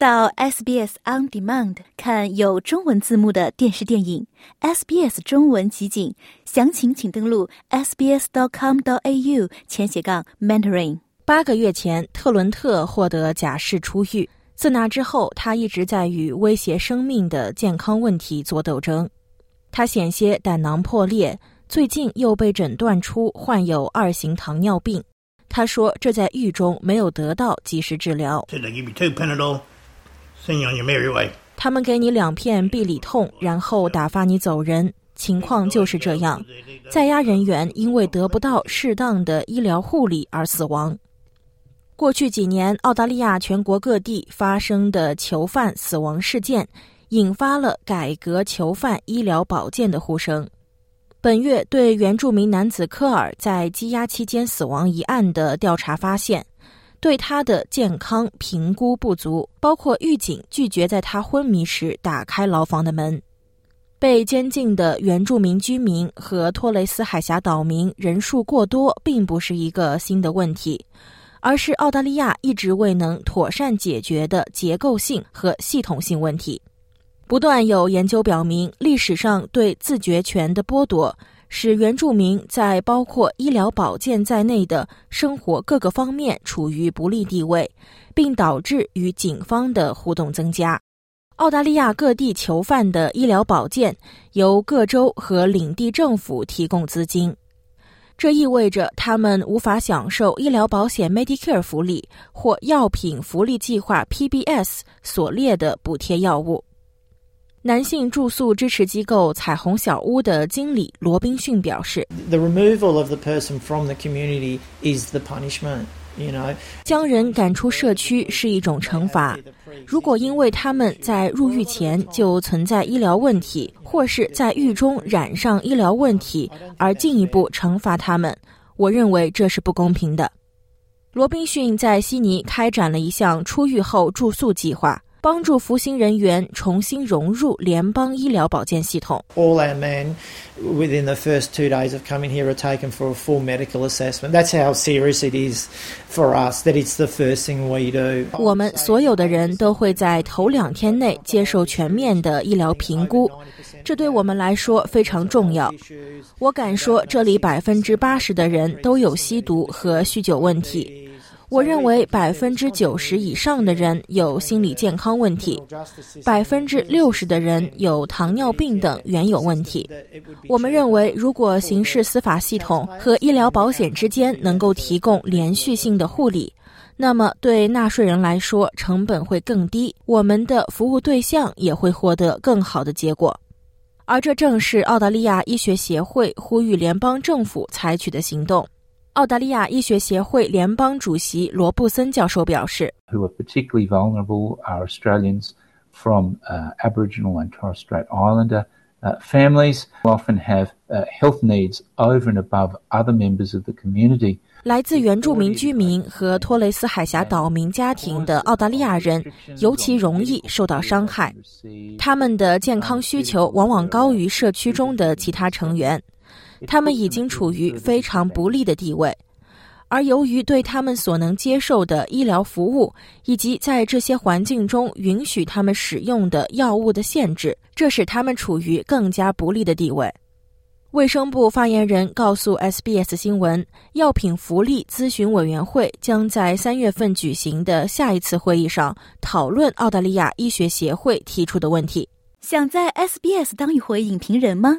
到 SBS On Demand 看有中文字幕的电视电影，SBS 中文集锦，详情请登录 sbs.com.au 前斜杠 mentoring。八个月前，特伦特获得假释出狱，自那之后，他一直在与威胁生命的健康问题做斗争。他险些胆囊破裂，最近又被诊断出患有二型糖尿病。他说：“这在狱中没有得到及时治疗。”他们给你两片必理痛，然后打发你走人。情况就是这样，在押人员因为得不到适当的医疗护理而死亡。过去几年，澳大利亚全国各地发生的囚犯死亡事件，引发了改革囚犯医疗保健的呼声。本月对原住民男子科尔在羁押期间死亡一案的调查发现，对他的健康评估不足，包括狱警拒绝在他昏迷时打开牢房的门。被监禁的原住民居民和托雷斯海峡岛民人数过多，并不是一个新的问题，而是澳大利亚一直未能妥善解决的结构性和系统性问题。不断有研究表明，历史上对自觉权的剥夺，使原住民在包括医疗保健在内的生活各个方面处于不利地位，并导致与警方的互动增加。澳大利亚各地囚犯的医疗保健由各州和领地政府提供资金，这意味着他们无法享受医疗保险 Medicare 福利或药品福利计划 PBS 所列的补贴药物。男性住宿支持机构彩虹小屋的经理罗宾逊表示：“The removal of the person from the community is the punishment. You know，将人赶出社区是一种惩罚。如果因为他们在入狱前就存在医疗问题，或是在狱中染上医疗问题而进一步惩罚他们，我认为这是不公平的。”罗宾逊在悉尼开展了一项出狱后住宿计划。帮助服刑人员重新融入联邦医疗保健系统。All our men within the first two days of coming here are taken for a full medical assessment. That's how serious it is for us. That it's the first thing we do. 我们所有的人都会在头两天内接受全面的医疗评估，这对我们来说非常重要。我敢说，这里百分之八十的人都有吸毒和酗酒问题。我认为百分之九十以上的人有心理健康问题，百分之六十的人有糖尿病等原有问题。我们认为，如果刑事司法系统和医疗保险之间能够提供连续性的护理，那么对纳税人来说成本会更低，我们的服务对象也会获得更好的结果。而这正是澳大利亚医学协会呼吁联邦政府采取的行动。澳大利亚医学协会联邦主席罗布森教授表示：“Who are particularly vulnerable are Australians from Aboriginal and Torres Strait Islander families often have health needs over and above other members of the community.” 来自原住民居民和托雷斯海峡岛民家庭的澳大利亚人尤其容易受到伤害，他们的健康需求往往高于社区中的其他成员。他们已经处于非常不利的地位，而由于对他们所能接受的医疗服务以及在这些环境中允许他们使用的药物的限制，这使他们处于更加不利的地位。卫生部发言人告诉 SBS 新闻，药品福利咨询委员会将在三月份举行的下一次会议上讨论澳大利亚医学协会提出的问题。想在 SBS 当一回影评人吗